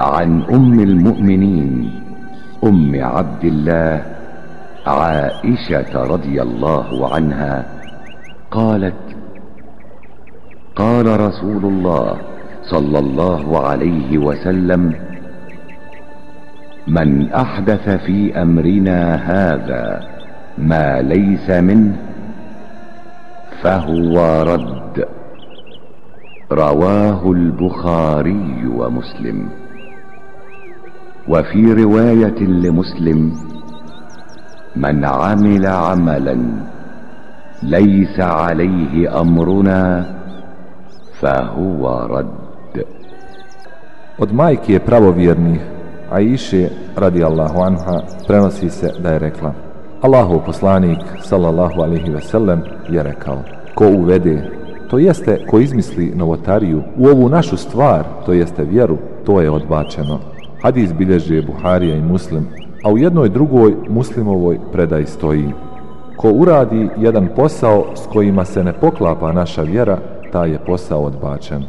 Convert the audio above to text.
عن أم المؤمنين. أم عبد الله عائشة رضي الله عنها قالت قال رسول الله صلى الله عليه وسلم من أحدث في أمرنا هذا ما ليس منه فهو رد. رواه البخاري ومسلم. وفي رواية لمسلم من عمل عملا ليس عليه أمرنا فهو رد Od majke je pravovjernih, a iše radi Allahu anha, prenosi se da je rekla Allahu poslanik, sallallahu alihi veselem, je rekao Ko uvede, to jeste ko izmisli novotariju u ovu našu stvar, to jeste vjeru, to je odbačeno. Hadis bilježe Buharija i Muslim, a u jednoj drugoj muslimovoj predaj stoji. Ko uradi jedan posao s kojima se ne poklapa naša vjera, taj je posao odbačen.